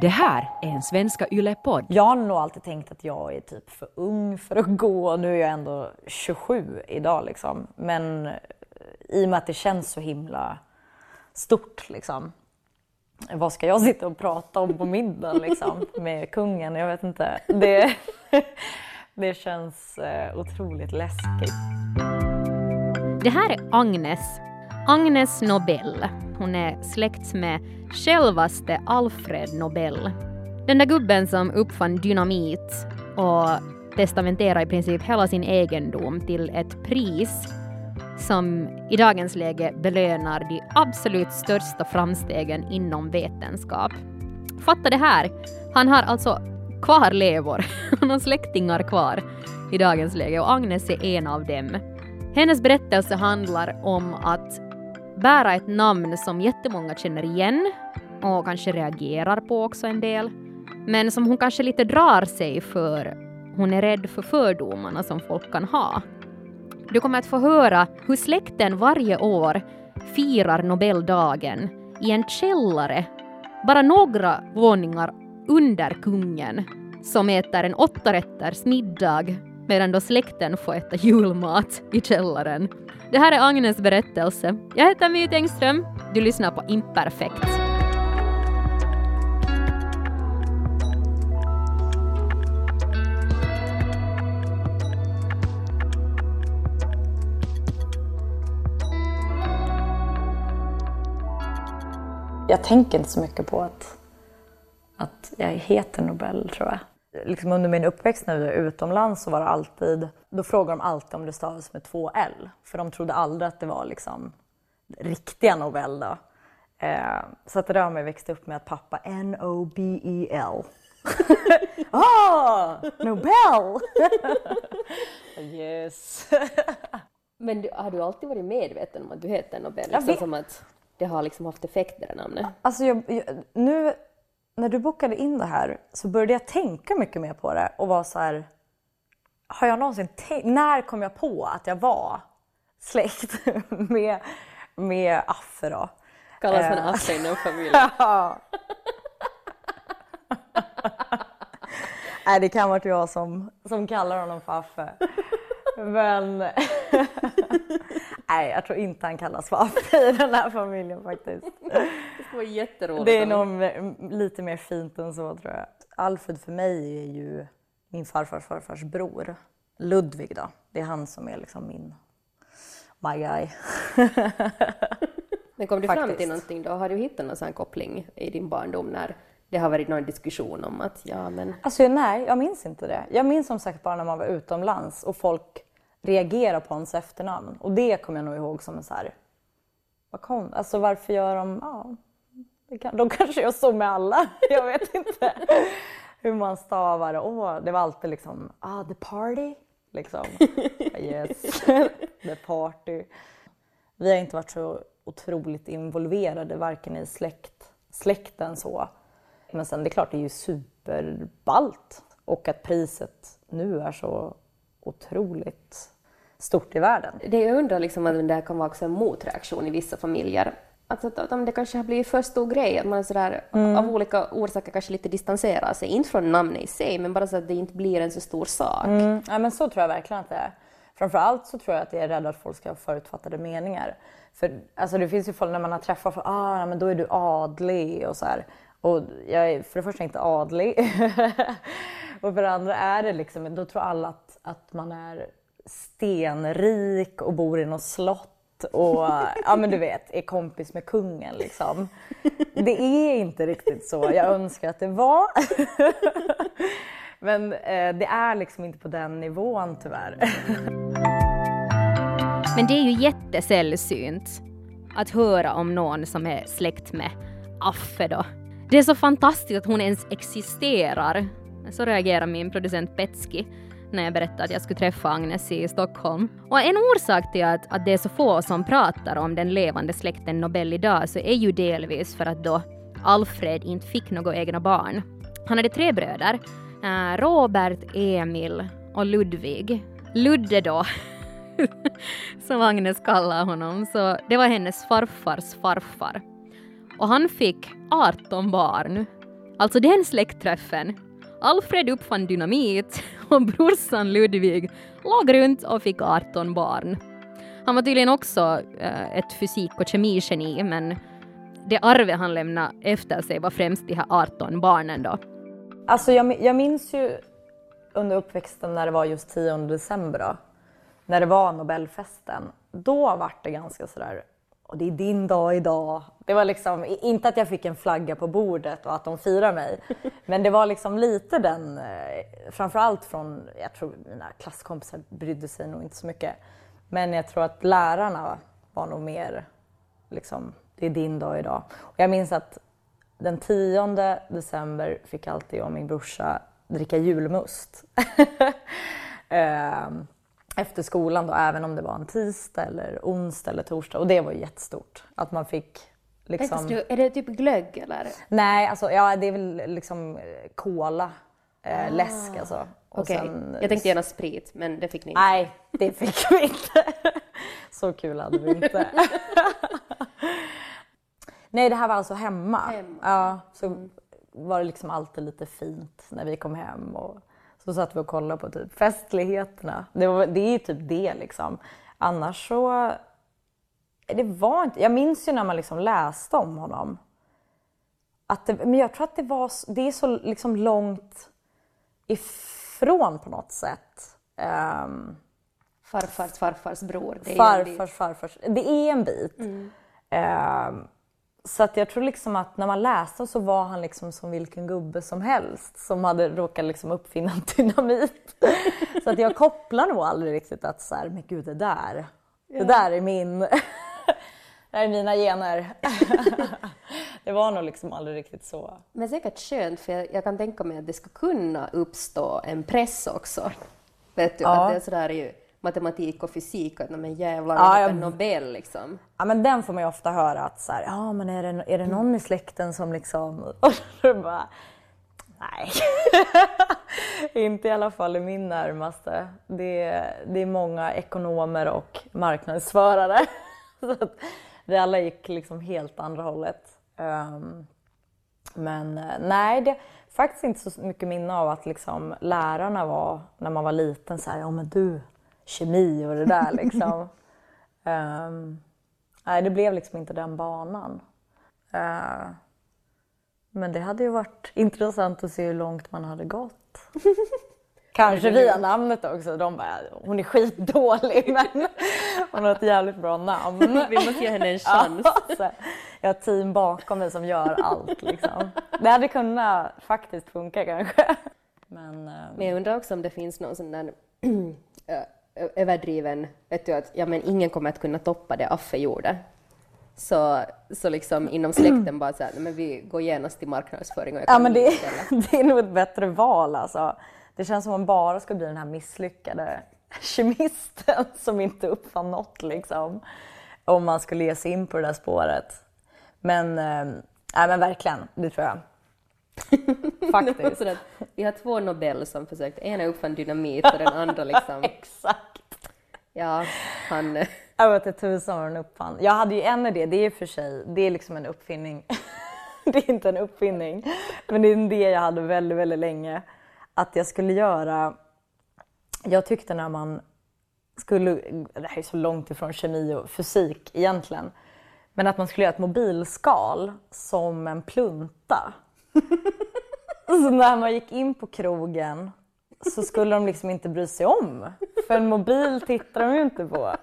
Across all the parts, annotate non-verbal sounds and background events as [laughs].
Det här är en Svenska Yle-podd. Jag har nog alltid tänkt att jag är typ för ung för att gå. Nu är jag ändå 27 idag liksom. Men eh, i och med att det känns så himla stort liksom. Vad ska jag sitta och prata om på middagen liksom [laughs] med kungen? Jag vet inte. Det, [laughs] det känns eh, otroligt läskigt. Det här är Agnes. Agnes Nobel. Hon är släkt med självaste Alfred Nobel. Den där gubben som uppfann dynamit och testamenterade i princip hela sin egendom till ett pris som i dagens läge belönar de absolut största framstegen inom vetenskap. Fatta det här! Han har alltså kvarlevor, [laughs] han har släktingar kvar i dagens läge och Agnes är en av dem. Hennes berättelse handlar om att bära ett namn som jättemånga känner igen och kanske reagerar på också en del, men som hon kanske lite drar sig för. Hon är rädd för fördomarna som folk kan ha. Du kommer att få höra hur släkten varje år firar Nobeldagen i en källare bara några våningar under kungen som äter en åttarätters middag medan då släkten får äta julmat i källaren. Det här är Agnes berättelse. Jag heter My Engström. Du lyssnar på Imperfekt. Jag tänker inte så mycket på att, att jag heter Nobel tror jag. Liksom under min uppväxt när vi var utomlands så var det alltid, då frågade de alltid om det stavas med två L. För de trodde aldrig att det var liksom riktiga Nobel då. Eh, så att det där har man växt upp med att pappa N-O-B-E-L. [laughs] ah, Nobel! [laughs] yes. [laughs] Men du, har du alltid varit medveten om att du heter Nobel? Liksom vet. som att det har liksom haft effekt det där namnet? Alltså jag, jag, nu när du bokade in det här så började jag tänka mycket mer på det och var så här. Har jag någonsin tänkt, när kom jag på att jag var släkt [laughs] med, med Affe då? Kallas man Eh. Affe inom familjen? [laughs] Ja. [laughs] Nej, det kan vara jag som, som kallar honom för Affe. Men [laughs] nej, jag tror inte han kallas för i den här familjen faktiskt. Det skulle vara jätteroligt. Det är nog lite mer fint än så tror jag. Alfred för mig är ju min farfars farfars bror. Ludvig då, det är han som är liksom min my guy. Men kom du fram Faktiskt. till någonting då? Har du hittat någon sån koppling i din barndom när det har varit någon diskussion om att ja men Alltså nej, jag minns inte det. Jag minns som sagt bara när man var utomlands och folk reagerar på ens efternamn. Och det kommer jag nog ihåg som en så här, vad kom, alltså varför gör de, ja, kan, de kanske gör så med alla, [laughs] jag vet inte. Hur man stavar, åh, det var alltid liksom, ah, the party, liksom. [laughs] Yes, the party. Vi har inte varit så otroligt involverade varken i släkt, släkten så. Men sen det är klart, det är ju superballt. Och att priset nu är så otroligt stort i världen. det jag undrar liksom att det kan vara också en motreaktion i vissa familjer. Alltså att, att om det kanske har blivit för stor grej, att man sådär, av olika orsaker kanske lite distanserar sig, inte från namnet i sig, men bara så att det inte blir en så stor sak. Mm, ja, men så tror jag verkligen att det är. Framförallt så tror jag att jag är rädd att folk ska ha förutfattade meningar. För alltså, det finns ju folk när man har träffat folk, ah, men då är du adlig och så här. Och jag är för det första inte adlig. [laughs] och för det andra är det liksom, då tror alla att, att man är stenrik och bor i något slott och [laughs] ja men du vet, är kompis med kungen liksom. Det är inte riktigt så. Jag önskar att det var. [laughs] Men eh, det är liksom inte på den nivån tyvärr. [laughs] Men det är ju jättesällsynt att höra om någon som är släkt med Affe då. Det är så fantastiskt att hon ens existerar. Så reagerar min producent Petski när jag berättade att jag skulle träffa Agnes i Stockholm. Och en orsak till att, att det är så få som pratar om den levande släkten Nobel idag så är ju delvis för att då Alfred inte fick några egna barn. Han hade tre bröder, eh, Robert, Emil och Ludvig. Ludde då, [laughs] som Agnes kallar honom, så det var hennes farfars farfar. Och han fick 18 barn. Alltså den släktträffen. Alfred uppfann dynamit och brorsan Ludvig låg runt och fick 18 barn. Han var tydligen också eh, ett fysik och kemigeni men det arvet han lämnade efter sig var främst de här 18 barnen då. Alltså jag, jag minns ju under uppväxten när det var just 10 december då, när det var Nobelfesten. Då var det ganska sådär, och det är din dag idag. Det var liksom, inte att jag fick en flagga på bordet och att de firar mig, [laughs] men det var liksom lite den, eh, framförallt från, jag tror mina klasskompisar brydde sig nog inte så mycket. Men jag tror att lärarna var nog mer liksom, det är din dag idag. Och jag minns att den 10 december fick alltid jag och min brorsa dricka julmust. [laughs] Ehm, efter skolan då, även om det var en tisdag eller onsdag eller torsdag. Och det var jättestort. Att man fick liksom... Är det typ glögg eller? Nej, alltså ja, det är väl liksom cola, eh, ah. läsk alltså. Okej, okay. jag tänkte gärna sprit, men det fick ni inte. Nej, det fick vi inte. [laughs] Så kul hade vi inte. [laughs] Nej, det här var alltså hemma. hemma. Ja, så mm. var det liksom alltid lite fint när vi kom hem och så satt vi och kollade på typ festligheterna. Det, var, det är typ det liksom. Annars så... Det var inte... Jag minns ju när man liksom läste om honom. Att det, men jag tror att det var... Det är så liksom långt ifrån på något sätt. Um, farfars farfars bror. Det är farfars farfars. Det är en bit. Mm. Um, så att jag tror liksom att när man läste så var han liksom som vilken gubbe som helst som hade råkat liksom uppfinna dynamit. så att jag kopplar nog aldrig riktigt att så här, men gud det där, ja. det där är min, det där är mina gener. [laughs] det var nog liksom aldrig riktigt så. Men säkert skönt för jag, jag kan tänka mig att det skulle kunna uppstå en press också. Vet du, ja. att det är sådär ju matematik och fysik, att men jävlar, ja, jag... Nobel liksom. Ja men den får man ju ofta höra att så här, ja men är det, är det någon i släkten som liksom, [laughs] och då bara, nej. [laughs] inte i alla fall i min närmaste. Det är, det är många ekonomer och marknadsförare. [laughs] så att vi alla gick liksom helt andra hållet. Um, men eh, nej, det faktiskt inte så mycket minne av att liksom lärarna var, när man var liten, så här, ja men du, kemi och det där liksom. um, nej, det blev liksom inte den banan. Uh, men det hade ju varit intressant att se hur långt man hade gått. [laughs] Kanske via namnet också. De bara, hon är skitdålig men [laughs] hon har ett jävligt bra namn. Vi måste ge henne en chans. [laughs] Ja, jag har ett team bakom mig som gör allt. Liksom. Det hade kunnat faktiskt funka kanske. Men, um... men jag undrar också om det finns någon sån där [clears throat] överdriven, vet du att ja, men ingen kommer att kunna toppa det Affe gjorde. Så, så liksom inom släkten bara så här, men vi går genast till marknadsföring och Ja men det, [laughs] det är nog ett bättre val alltså. Det känns som om man bara ska bli den här misslyckade kemisten [laughs] som inte uppfann något liksom. Om man skulle ge sig in på det där spåret. Men, äh, men verkligen, det tror jag. [laughs] Faktiskt. vi har två Nobel som försökt, ena uppfann dynamit och den andra liksom... [laughs] Exakt. Ja, han... Jag vet inte tusan vad den uppfann. Jag hade ju en idé, det är för sig, det är liksom en uppfinning. [laughs] det är inte en uppfinning, men det är en idé jag hade väldigt, väldigt länge. Att jag skulle göra, jag tyckte när man skulle, det här är så långt ifrån kemi och fysik egentligen, men att man skulle göra ett mobilskal som en plunta så när man gick in på krogen så skulle de liksom inte bry sig om. För en mobil tittar de ju inte på.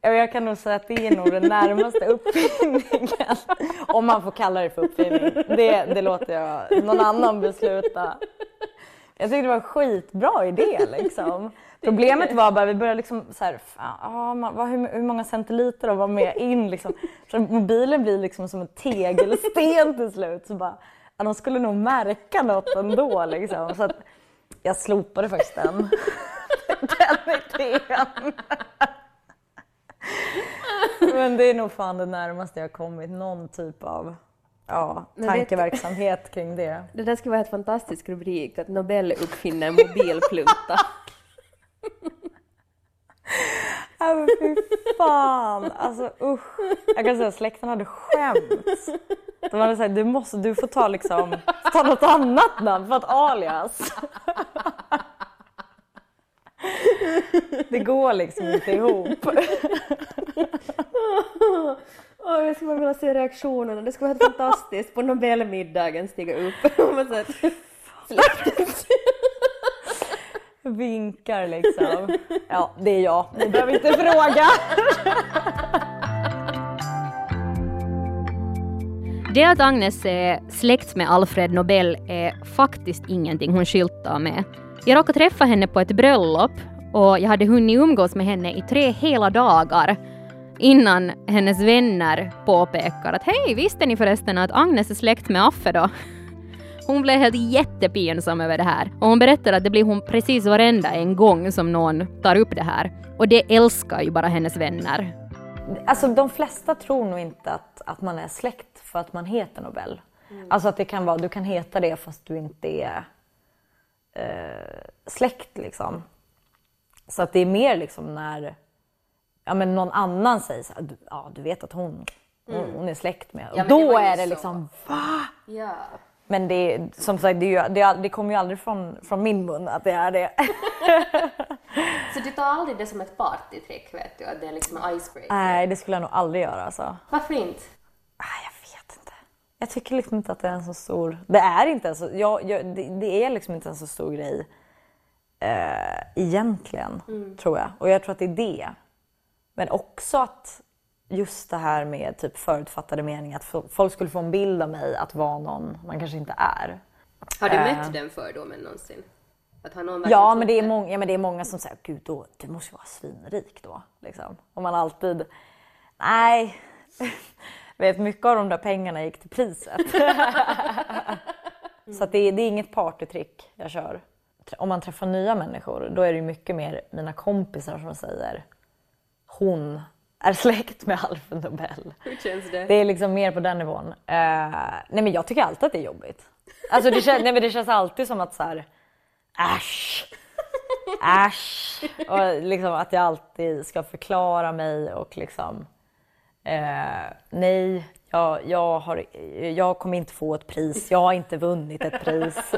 Jag kan nog säga att det är nog den närmaste uppfinningen. Om man får kalla det för uppfinning. Det, det låter jag någon annan besluta. Jag tyckte det var en skitbra idé liksom. Problemet var bara, vi började liksom så här, ah, man, hur, hur, många centiliter var med in liksom. Så mobilen blir liksom som en tegelsten till slut. Så bara, de skulle nog märka något ändå liksom. Så jag slopade faktiskt den, [laughs] den idén. Men det är nog fan det närmaste jag kommit någon typ av ja, tankeverksamhet kring det. Det där skulle vara ett fantastisk rubrik, att Nobel uppfinner mobilplunta. [laughs] Men fy fan! Alltså usch. Jag kan säga att släkten hade skämts. De hade sagt du måste, du får ta liksom, ta något annat namn för att alias. Det går liksom inte ihop. Åh, jag skulle bara vilja se reaktionerna. Det skulle vara helt fantastiskt på Nobelmiddagen stiga upp. [laughs] Och man så här, släktet. Vinkar liksom. Ja, det är jag. Ni behöver inte fråga. Det att Agnes är släkt med Alfred Nobel är faktiskt ingenting hon skyltar med. Jag råkade träffa henne på ett bröllop och jag hade hunnit umgås med henne i tre hela dagar innan hennes vänner påpekar att hej, visste ni förresten att Agnes är släkt med Affe då? Hon blev helt jättepinsam över det här och hon berättar att det blir hon precis varenda en gång som någon tar upp det här. Och det älskar ju bara hennes vänner. Alltså de flesta tror nog inte att, att man är släkt för att man heter Nobel. Alltså att det kan vara, du kan heta det fast du inte är eh, släkt liksom. Så att det är mer liksom när ja, men någon annan säger så här, "Du- ja du vet att hon, hon, hon är släkt med. Och Ja, det då ju är det så. liksom va? Ja. Men det, som sagt, det, ju, det, det kommer ju aldrig från, från min mun att det är det. [laughs] Så du tar aldrig det som ett partytrick, vet du? Att det är liksom en icebreaker? Nej, det skulle jag nog aldrig göra alltså. Varför inte? Nej, jag vet inte. Jag tycker liksom inte att det är en så stor... Det är inte en så... Jag, jag, det, det är liksom inte en så stor grej eh, egentligen, tror jag. Och jag tror att det är det. Men också att just det här med typ förutfattade meningar, att folk skulle få en bild av mig att vara någon man kanske inte är. Har du mött den fördomen någonsin? Att har någon Ja men, det är många, ja, men det är många som säger, gud då, du måste ju vara svinrik då. Liksom. Och man alltid, nej. [laughs] Vet, mycket av de där pengarna gick till priset. [laughs] Så att det, är, det är inget partytrick jag kör. Om man träffar nya människor, då är det mycket mer mina kompisar som säger, hon är släkt med Alfred Nobel. Hur känns det? Det är liksom mer på den nivån. Eh, nej men jag tycker alltid att det är jobbigt. Alltså det, kän, nej, men det känns alltid som att så här, äsch, äsch. Och liksom att jag alltid ska förklara mig och liksom, eh, nej, jag, jag, har, jag kommer inte få ett pris, jag har inte vunnit ett pris.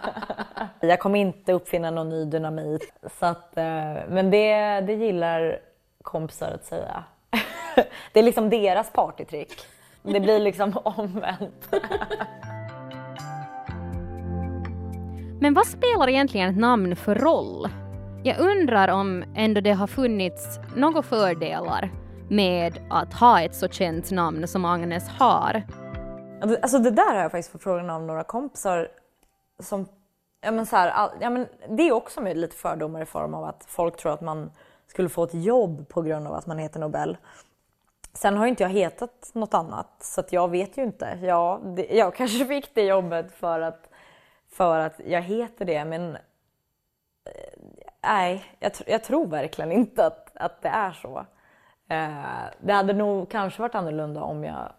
[laughs] jag kommer inte uppfinna någon ny dynamit. Så att, eh, men det, det gillar kompisar att säga. [laughs] det är liksom deras partytrick. Det blir liksom [laughs] omvänt. Men vad spelar egentligen ett namn för roll? Jag undrar om ändå det har funnits några fördelar med att ha ett så känt namn som Agnes har. Alltså det där har jag faktiskt fått frågan av några kompisar som, ja men så här, ja men det är också med lite fördomar i form av att folk tror att man skulle få ett jobb på grund av att man heter Nobel. Sen har ju inte jag hetat något annat så att jag vet ju inte. Ja, det, jag [laughs] kanske fick det jobbet för att, för att jag heter det men eh, nej, jag, jag tror verkligen inte att, att det är så. Eh, det hade nog kanske varit annorlunda om jag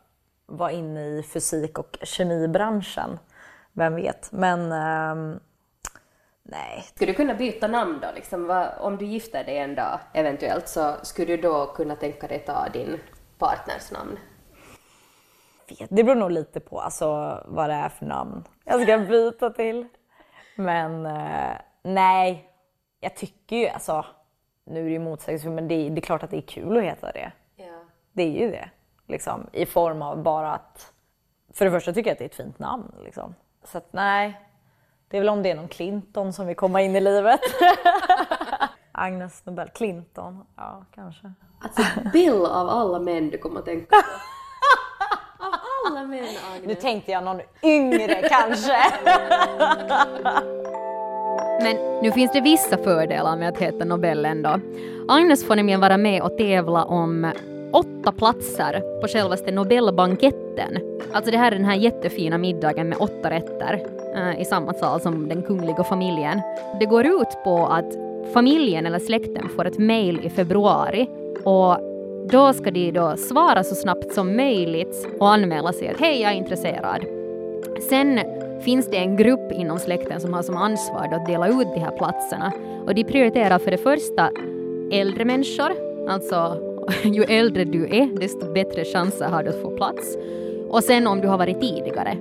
var inne i fysik och kemibranschen. Vem vet? Men ehm, nej. Skulle du kunna byta namn då? Liksom, vad, om du gifter dig en dag eventuellt så skulle du då kunna tänka dig ta din partners namn? Det beror nog lite på alltså, vad det är för namn jag ska byta till. Men eh, nej, jag tycker ju alltså, nu är det ju motsägelsefullt men det, är- det är klart att det är kul att heta det. Ja. Det är ju det. Liksom, I form av bara att, för det första tycker jag att det är ett fint namn. Liksom. Så att nej, det är väl om det är någon Clinton som vill komma in i livet. [laughs] Agnes Nobel, Clinton, ja kanske. Alltså Bill av alla män du kommer att tänka på. av alla män Nu Agnes. tänkte jag någon yngre [laughs] kanske. [laughs] Men nu finns det vissa fördelar med att heta Nobel ändå. Agnes får nämligen vara med och tävla om åtta platser på självaste Nobelbanketten. Alltså det här är den här jättefina middagen med åtta rätter eh, i samma sal som den kungliga familjen. Det går ut på att familjen eller släkten får ett mejl i februari och då ska de då svara så snabbt som möjligt och anmäla sig att hej, jag är intresserad. Sen finns det en grupp inom släkten som har som ansvar att dela ut de här platserna. Och de prioriterar för det första äldre människor Alltså, [laughs] ju äldre du är, desto bättre chanser har du att få plats. Och sen om du har varit tidigare.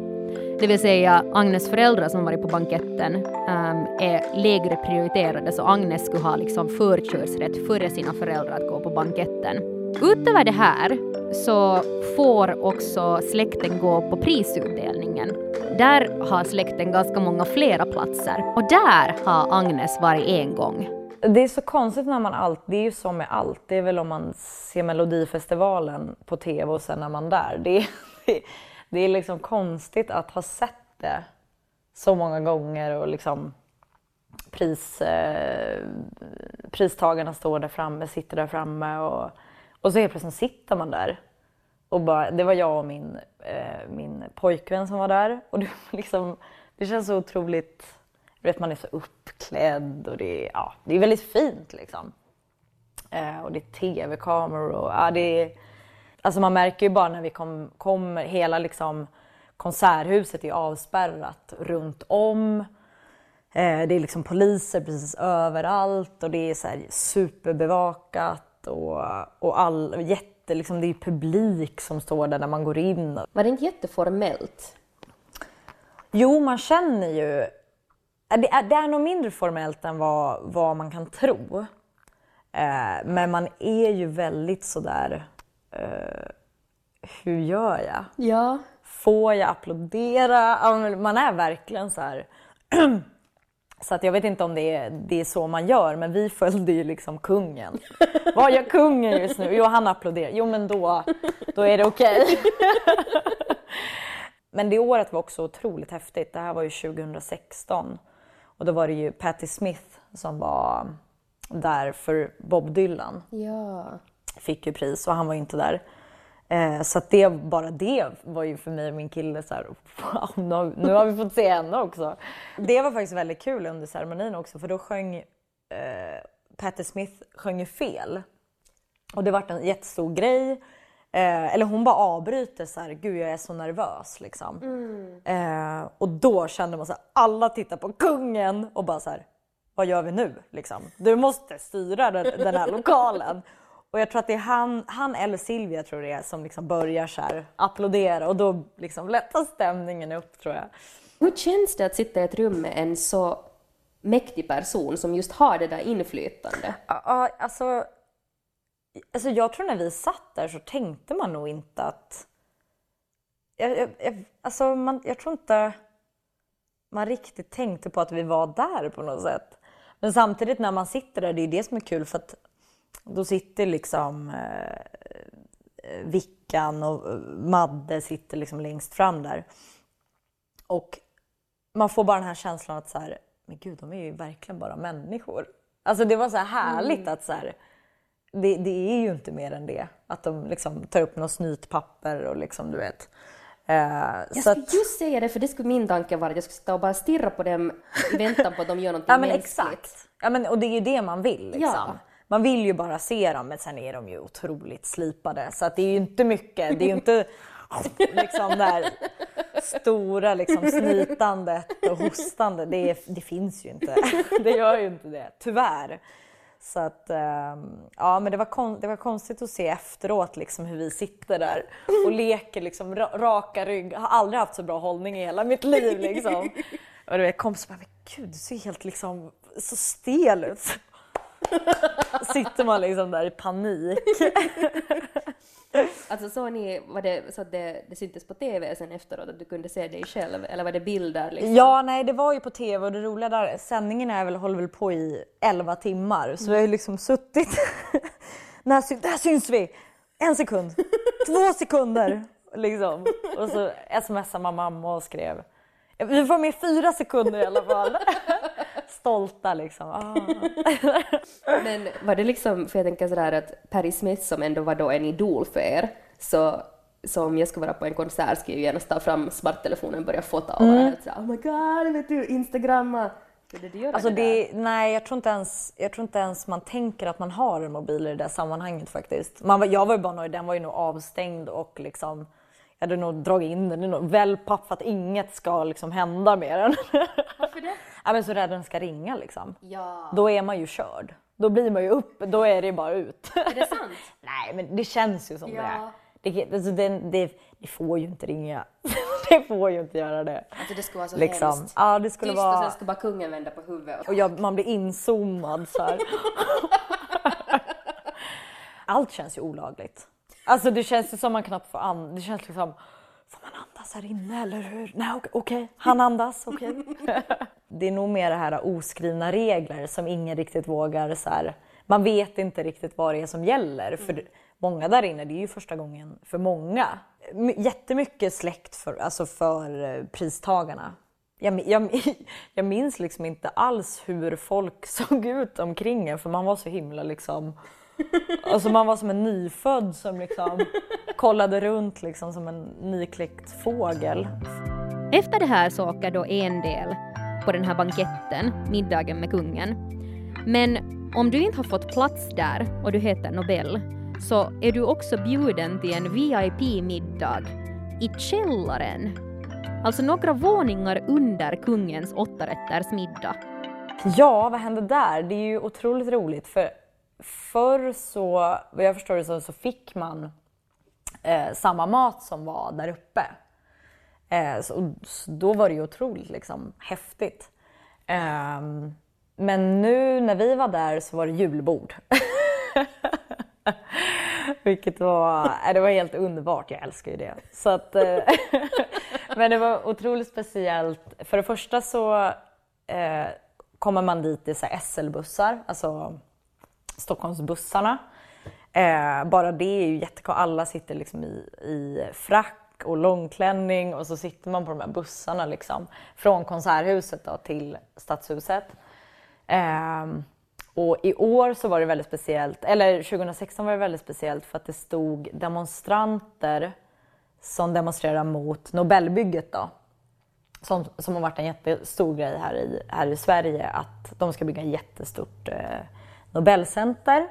Det vill säga Agnes föräldrar som varit på banketten um, är lägre prioriterade så Agnes skulle ha liksom förkörsrätt före sina föräldrar att gå på banketten. Utöver det här så får också släkten gå på prisutdelningen. Där har släkten ganska många flera platser och där har Agnes varit en gång. Det är så konstigt när man allt, det är ju som med allt. Det är väl om man ser Melodifestivalen på tv och sen är man där. Det är, det är liksom konstigt att ha sett det så många gånger och liksom pris, eh, pristagarna står där framme, sitter där framme och, och så helt plötsligt sitter man där. Och bara, det var jag och min, eh, min pojkvän som var där och det, liksom, det känns så otroligt vet, man är så uppklädd och det är, ja, det är väldigt fint liksom. Eh, och det är tv-kameror och ja, det är, alltså man märker ju bara när vi kommer, kom, hela liksom konserthuset är avspärrat runt om. Eh, det är liksom poliser precis överallt och det är så superbevakat och, och all, jätte, liksom, det är publik som står där när man går in. Var det inte jätteformellt? Jo, man känner ju det är, det är nog mindre formellt än vad, vad man kan tro. Eh, men man är ju väldigt sådär, eh, hur gör jag? Ja. Får jag applådera? Man är verkligen så här. [clears throat] Så att jag vet inte om det är, det är så man gör, men vi följde ju liksom kungen. [laughs] Vad gör kungen just nu? Jo, han applåderar. Jo, men då, då är det okej. Okay. [laughs] men det året var också otroligt häftigt. Det här var ju 2016. Och då var det ju Patti Smith som var där för Bob Dylan. Ja. Fick ju pris och han var inte där. Eh, så det, bara det var ju för mig och min kille så här, wow, nu, nu har vi fått se henne också. Det var faktiskt väldigt kul under ceremonin också för då sjöng eh, Patti Smith sjöng ju fel. Och det vart en jättestor grej. Eh, eller hon bara avbryter så här, gud jag är så nervös liksom. Mm. Eh, och då kände man så här, alla tittar på kungen och bara så här, vad gör vi nu liksom? Du måste styra den, den här lokalen. [laughs] Och jag tror att det är han, han eller Silvia tror det är som liksom börjar så här applådera och då liksom lättar stämningen upp tror jag. Hur känns det att sitta i ett rum med en så mäktig person som just har det där inflytandet? Ja, alltså Alltså jag tror när vi satt där så tänkte man nog inte att... Jag, jag, jag, alltså man, jag tror inte man riktigt tänkte på att vi var där på något sätt. Men samtidigt när man sitter där, det är det som är kul för att då sitter liksom eh, Vickan och eh, Madde sitter liksom längst fram där. Och man får bara den här känslan att så här, men gud, de är ju verkligen bara människor. Alltså det var så här härligt mm. att så här, det, det, är ju inte mer än det. Att de liksom tar upp något snytpapper och liksom du vet. Uh, jag skulle att... just säga det, för det skulle min tanke vara att jag skulle sitta och bara stirra på dem i väntan på att de gör någonting ja, men mänskligt. Exakt. Ja, men, och det är ju det man vill. Liksom. Ja. Man vill ju bara se dem, men sen är de ju otroligt slipade. Så att det är ju inte mycket, det är ju inte [laughs] liksom här stora liksom snitandet och hostande. Det, är, det finns ju inte. [laughs] Det gör ju inte det, tyvärr. Så att, ehm, ja men det var, kon det var konstigt att se efteråt liksom hur vi sitter där och leker liksom raka rygg. Jag har aldrig haft så bra hållning i hela mitt liv liksom. Och du vet kompisar bara, men gud du ser helt liksom så stel ut. [laughs] Sitter man liksom där i panik. [laughs] Alltså såg ni, var det så att det, det syntes på TV sen efteråt att du kunde se dig själv eller var det bilder? Liksom? Ja, nej det var ju på TV och det roliga där, sändningen är väl, håller väl på i 11 timmar så mm. vi har ju liksom suttit, [laughs] när, där syns vi! En sekund, två sekunder liksom. Och så smsade man mamma och skrev vi var med fyra sekunder i alla fall. Stolta liksom. Ah. [laughs] Men var det liksom, för jag tänker sådär att Patti Smith som ändå var då en idol för er, så så om jag ska vara på en konsert ska jag gärna ta fram smarttelefonen och börja fota och mm. oh my god, vet du, instagramma. Skulle du göra alltså det, det Nej, jag tror, inte ens, jag tror inte ens man tänker att man har en mobil i det där sammanhanget faktiskt. Man, jag var ju bara nöjd, den var ju nog avstängd och liksom jag hade nog dragit in den i någon wellpapp för att inget ska liksom hända med den. Varför det? [laughs] ja, men så rädd den ska ringa liksom. Ja. Då är man ju körd. då blir man ju upp, då är det bara ut. Är det sant? [laughs] Nej, men det känns ju som Ja. det. Det, alltså, det, det. det får ju inte ringa. [laughs] det får ju inte göra det. Alltså det skulle vara så Liksom. hemskt. Ja, det skulle Tyst och vara... sen ska bara kungen vända på huvudet. Och jag, man blir inzoomad så. Allt känns ju olagligt. Alltså det känns ju som man knappt får andas. Det känns liksom, får man andas här inne eller hur? Nej okej, okej. han andas, okej. [laughs] det är nog mer det här oskrivna regler som ingen riktigt vågar så här. Man vet inte riktigt vad det är som gäller. För många där inne, det är ju första gången för många. My- Jättemycket släkt för, alltså för eh, pristagarna. Jag, jag, [laughs] jag minns liksom inte alls hur folk [laughs] såg ut omkring en för man var så himla liksom Alltså man var som en nyfödd som liksom kollade runt liksom som en nykläckt fågel. Efter det här så åker då en del på den här banketten, middagen med kungen. Men om du inte har fått plats där och du heter Nobel så är du också bjuden till en VIP-middag i källaren. Alltså några våningar under kungens åttarätters middag. Ja, vad hände där? Det är ju otroligt roligt för förr så, vad jag förstår det så, så fick man eh, samma mat som var där uppe. Eh, så, så då var det ju otroligt liksom, häftigt. Eh, men nu när vi var där så var det julbord. [laughs] Vilket var, eh, det var helt underbart, jag älskar ju det. Så att, eh, [laughs] men det var otroligt speciellt. För det första så eh, kommer man dit i SL-bussar, alltså Stockholmsbussarna. Eh, bara det är ju jättekul. Alla sitter liksom i, i frack och långklänning och så sitter man på de här bussarna liksom från Konserthuset då till Stadshuset. Eh, och i år så var det väldigt speciellt, eller 2016 var det väldigt speciellt för att det stod demonstranter som demonstrerar mot Nobelbygget då. Som, som har varit en jättestor grej här i, här i Sverige att de ska bygga ett jättestort eh, Nobelcenter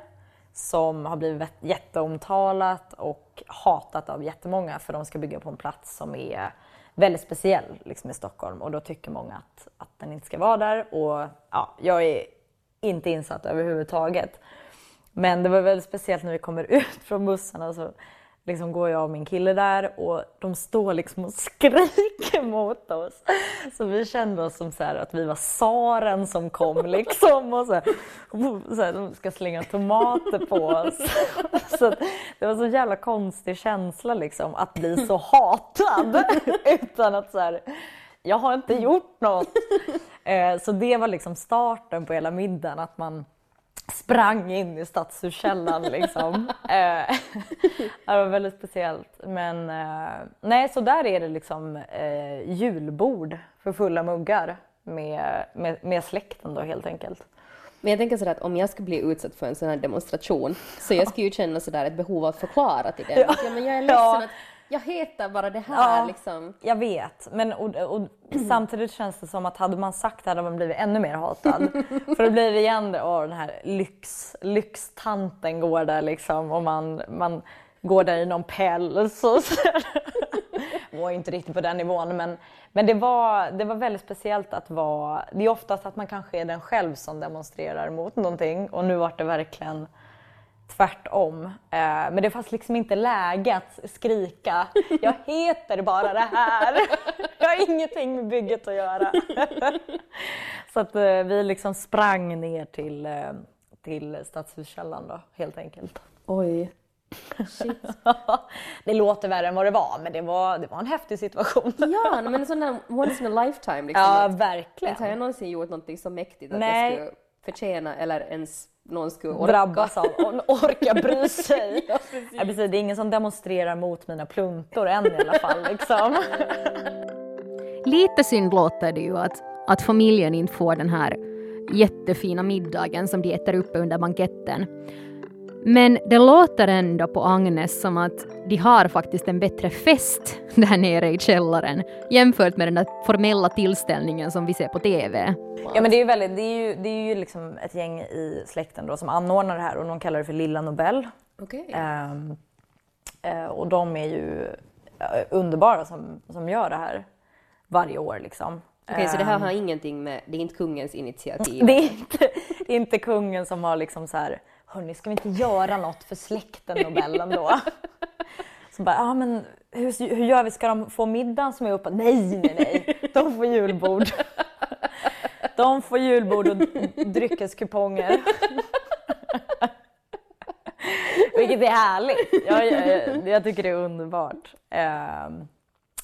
som har blivit jätteomtalat och hatat av jättemånga för de ska bygga på en plats som är väldigt speciell liksom i Stockholm och då tycker många att, att den inte ska vara där och ja, jag är inte insatt överhuvudtaget. Men det var väldigt speciellt när vi kommer [laughs] ut från bussarna så liksom går jag och min kille där och de står liksom och [laughs] skriker mot oss. Så vi kände oss som så här att vi var tsaren som kom [laughs] liksom och så här, så här, de ska slänga tomater på oss. [laughs] Så det var så jävla konstig känsla liksom att bli så hatad utan att så här, jag har inte gjort något. Eh, Så det var liksom starten på hela middagen, att man sprang in i stadshuskällaren [laughs] liksom. Eh, Det var väldigt speciellt. Men eh, nej, så där är det liksom eh, julbord för fulla muggar med, med, med släkten då helt enkelt. Men jag tänker sådär att om jag skulle bli utsatt för en sån här demonstration så jag skulle ju känna sådär ett behov av att förklara till den. Ja. men jag är ledsen Ja. att jag heter bara det här Ja. liksom. Jag vet, men och, och, [clears throat] samtidigt känns det som att hade man sagt det hade man blivit ännu mer hatad. [laughs] För då blir det igen det, åh, den här lyx, lyxtanten går där liksom och man, man går där i någon päls och [laughs] var inte riktigt på den nivån men, men det, var, det var väldigt speciellt att vara, det är oftast att man kanske är den själv som demonstrerar mot någonting och nu var det verkligen tvärtom. Eh, men det fanns liksom inte läge att skrika. Jag [laughs] heter bara det här. [laughs] Jag har ingenting med bygget att göra. [laughs] Så att eh, vi liksom sprang ner till, eh, till Stadshuskällaren då, helt enkelt. Oj. Shit. det låter värre än vad det var, men det var, det var en häftig situation. Ja, men en sån där once in a lifetime liksom. Ja, att- Inte har jag verkligen. någonsin gjort någonting så mäktigt att Nej. jag skulle förtjäna eller ens någon skulle orka. Drabbas av och orka bry [laughs] sig. ja, precis. det är ingen som demonstrerar mot mina pluntor än i alla fall. Liksom. [laughs] Lite synd låter det ju att, att familjen inte får den här jättefina middagen som de äter uppe under banketten. Men det låter ändå på Agnes som att de har faktiskt en bättre fest [laughs] där nere i källaren jämfört med den där formella tillställningen som vi ser på TV. Ja men det är ju, väldigt, det är ju, det är ju liksom ett gäng i släkten då som anordnar det här och de kallar det för Lilla Nobel. Okej. Ehm, eh, och de är ju eh, underbara som, som gör det här varje år liksom. Okej, så det här Ehm, har ingenting med, det är inte kungens initiativ? [laughs] det är inte, det är inte kungen som har liksom så här, hörni ska vi inte göra något för släkten Nobelen då? [laughs] Så bara, ja men hur, hur gör vi, ska de få middagen som är uppe? Nej, nej, nej, de får julbord. [laughs] De får julbord och dryckeskuponger. [laughs] Vilket är härligt. Jag, jag, jag tycker det är underbart. Ehm,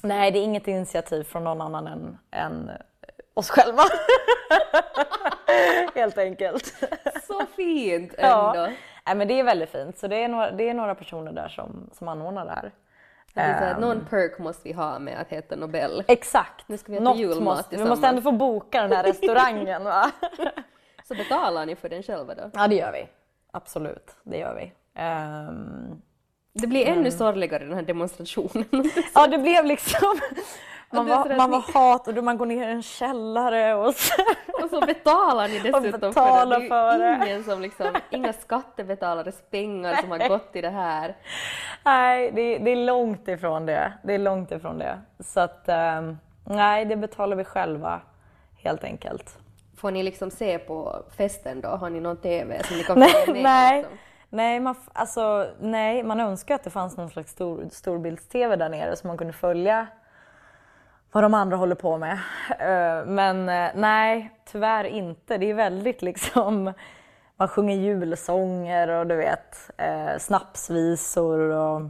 nej, det är inget initiativ från någon annan än, än oss själva. [laughs] Helt enkelt. Så fint [laughs] Ja. ändå! Nej, men det är väldigt fint. Så det är några, det är några personer där som, som anordnar det här. Så här, Ehm. någon perk måste vi ha med att heta Nobel. Exakt. Nu ska vi äta Något julmat måste, vi måste ändå få boka den här [laughs] restaurangen va? Så betalar ni för den själva då? Ja det gör vi. Absolut, det gör vi. Ehm, Det blir ännu Mm. sorgligare den här demonstrationen. [laughs] ja det blev liksom, man var, man var hat och man går ner i en källare och så. Och så betalar ni dessutom betalar för det. det. Det är ju ingen som liksom, inga skattebetalares pengar som har gått till det här. Nej, det, det är långt ifrån det. Det är långt ifrån det. Så att, ehm, nej det betalar vi själva helt enkelt. Får ni liksom se på festen då? Har ni någon TV som ni kan [laughs] följa med? nej. Liksom? Nej, man, alltså, nej, man önskar att det fanns någon slags stor, storbilds-tv där nere så man kunde följa vad de andra håller på med. Eh, Men eh, nej, tyvärr inte. Det är väldigt liksom, [laughs] man sjunger julsånger och du vet, eh, snapsvisor och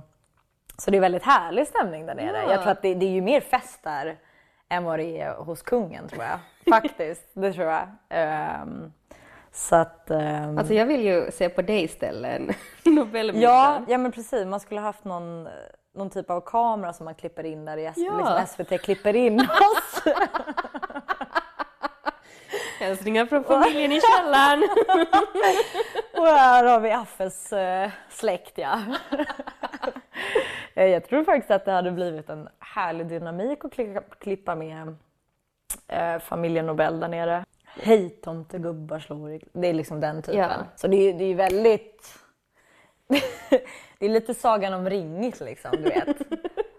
så det är väldigt härlig stämning där nere. Ja. Jag tror att det, det är ju mer fest där än vad det är hos kungen tror jag. Faktiskt, [laughs] det tror jag. Ehm, så att... ehm, Alltså jag vill ju se på dig istället [laughs] än Nobelmiddagen. Ja, ja men precis. Man skulle haft någon, någon typ av kamera som man klipper in där i Ja. liksom SVT klipper in [laughs] oss. Hälsningar från familjen i källaren. [laughs] Och här har vi Affes eh, släkt ja. Eh, Jag tror faktiskt att det hade blivit en härlig dynamik att klippa, klippa med eh, familjen Nobel där nere. Hej tomtegubbar slår i... Det är liksom den typen. Ja. Så det är, det är väldigt... [laughs] det är lite Sagan om ringigt liksom, du vet.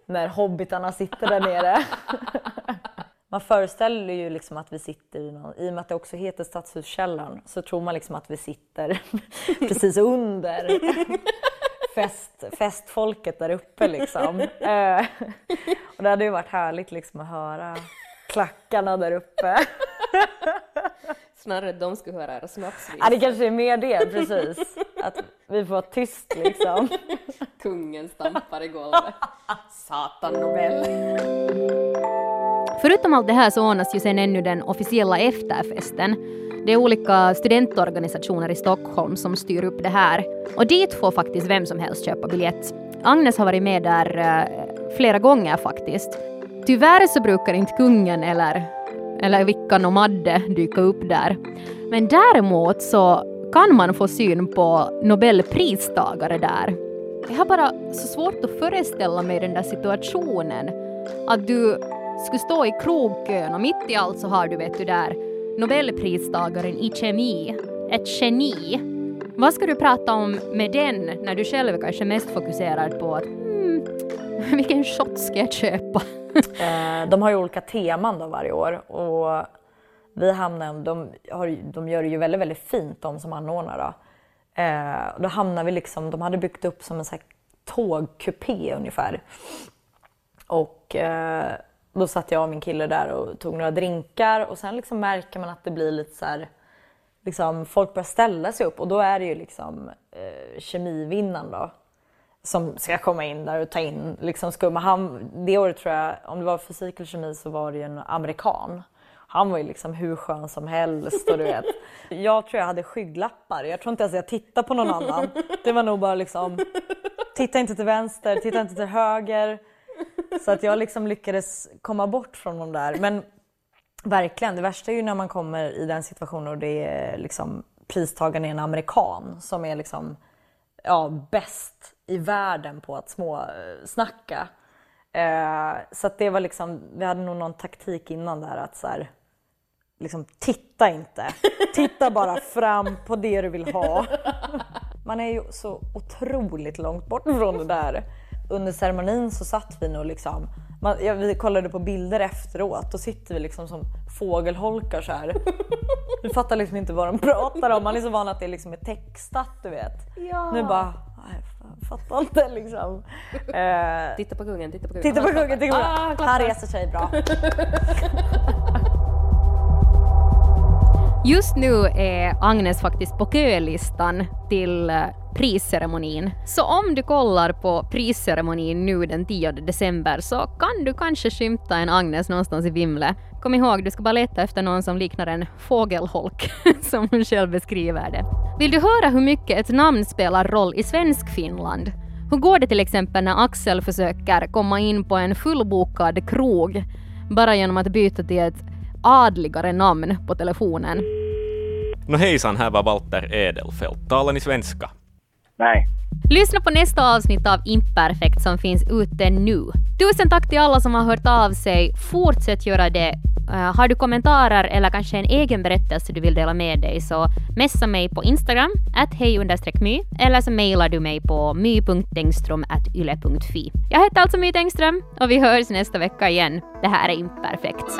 När hobbitarna sitter där nere. [laughs] Man föreställer ju liksom att vi sitter i någon, i och med att det också heter Stadshuskällaren, så tror man liksom att vi sitter [laughs] precis under fest, festfolket där uppe liksom. Eh, och det hade ju varit härligt liksom att höra klackarna där uppe. Snarare de skulle höra era snapsvis. Ja, det kanske är mer det, precis. Att vi får vara tyst liksom. [laughs] Kungen stampar i golvet. Satan Nobel. Förutom allt det här så ordnas ju sen ännu den officiella efterfesten. Det är olika studentorganisationer i Stockholm som styr upp det här. Och dit får faktiskt vem som helst köpa biljett. Agnes har varit med där eh, flera gånger faktiskt. Tyvärr så brukar inte kungen eller, eller Vickan och Madde dyka upp där. Men däremot så kan man få syn på Nobelpristagare där. Jag har bara så svårt att föreställa mig den där situationen. Att du skulle stå i krogkön och mitt i allt så har du vet du där Nobelpristagaren i kemi, ett geni. Vad ska du prata om med den när du själv är kanske mest fokuserad på att [laughs] vilken shot ska jag köpa? [laughs] Eh, de har ju olika teman då varje år och vi hamnar, de, har, de gör det ju väldigt, väldigt fint de som anordnar då. Eh, då hamnar vi liksom, de hade byggt upp som en sån här tågkupé ungefär. Och eh, då satt jag och min kille där och tog några drinkar och sen liksom märker man att det blir lite så här, liksom folk börjar ställa sig upp och då är det ju liksom eh, kemivinnaren då som ska komma in där och ta in liksom skumma. Han, det året tror jag, om det var fysik eller kemi så var det ju en amerikan. Han var ju liksom hur skön som helst och du vet. [laughs] Jag tror jag hade skygglappar. Jag tror inte ens jag tittade på någon annan. Det var nog bara liksom, titta inte till vänster, titta inte till höger. Så att jag liksom lyckades komma bort från de där. Men verkligen, det värsta är ju när man kommer i den situationen och det är liksom pristagaren är en amerikan som är liksom ja, bäst i världen på att småsnacka. Eh, så att det var liksom, vi hade nog någon taktik innan där att så här, liksom titta inte. Titta bara fram på det du vill ha. Man är ju så otroligt långt bort från det där. Under ceremonin så satt vi nog liksom Man, ja, vi kollade på bilder efteråt, då sitter vi liksom som fågelholkar så här. Vi fattar liksom inte vad de pratar om, man är så van att det liksom är textat du vet. Ja. Nu bara, fattar inte liksom. [laughs] Eh, Titta på kungen, titta på kungen. titta på kungen, titta på Ah, kungen. klappar. Han reser sig bra. [laughs] Just nu är Agnes faktiskt på kölistan till eh, prisceremonin. Så om du kollar på prisceremonin nu den 10 december så kan du kanske skymta en Agnes någonstans i Vimle. Kom ihåg, du ska bara leta efter någon som liknar en fågelholk, [laughs] som hon själv beskriver det. Vill du höra hur mycket ett namn spelar roll i svensk Finland? Hur går det till exempel när Axel försöker komma in på en fullbokad krog bara genom att byta till ett adligare namn på telefonen? Nå hejsan, här var Walter Edelfelt. Talar ni svenska? Nej. Lyssna på nästa avsnitt av Imperfekt som finns ute nu. Tusen tack till alla som har hört av sig. Fortsätt göra det. Eh, har du kommentarer eller kanske en egen berättelse du vill dela med dig så messa mig på Instagram, att hej my eller så mejlar du mig på my.tengström.yle.fi. Jag heter alltså My Tengström och vi hörs nästa vecka igen. Det här är Imperfekt.